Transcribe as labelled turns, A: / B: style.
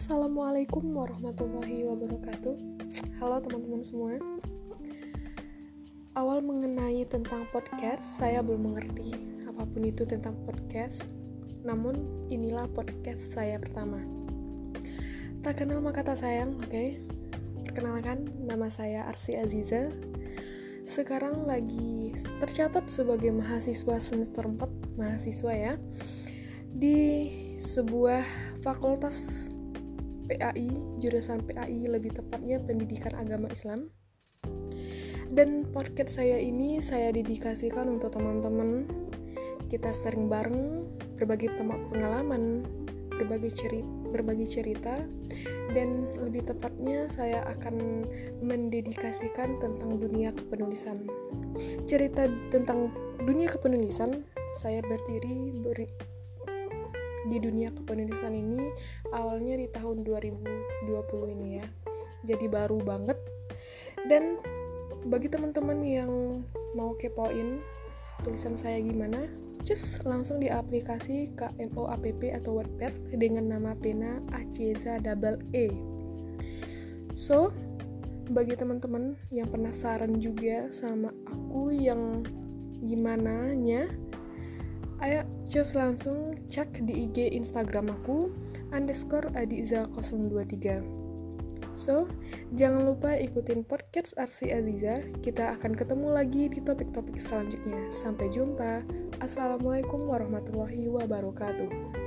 A: Assalamualaikum warahmatullahi wabarakatuh. Halo teman-teman semua. Awal mengenai tentang podcast, saya belum mengerti apa pun itu tentang podcast. Namun, inilah podcast saya pertama. Tak kenal maka tak sayang, oke? Okay? Perkenalkan, nama saya Arsi Aziza. Sekarang lagi tercatat sebagai mahasiswa semester 4, mahasiswa ya, di sebuah fakultas PAI, jurusan PAI lebih tepatnya Pendidikan Agama Islam. Dan podcast saya ini saya dedikasikan untuk teman-teman. Kita sering bareng berbagi tempat pengalaman, berbagi cerita, berbagi cerita dan lebih tepatnya saya akan mendedikasikan tentang dunia kepenulisan. Cerita tentang dunia kepenulisan saya berdiri beri, di dunia kepenulisan ini awalnya di tahun 2020 ini ya. Jadi baru banget. Dan bagi teman-teman yang mau kepoin tulisan saya gimana just langsung di aplikasi KNO app atau Wattpad dengan nama pena Aceza double E. So bagi teman-teman yang penasaran juga sama aku yang gimana nya ayo just langsung cek di IG Instagram aku underscore adiza023 so jangan lupa ikutin podcast Arsi Aziza. Kita akan ketemu lagi di topik-topik selanjutnya. Sampai jumpa. Assalamualaikum warahmatullahi wabarakatuh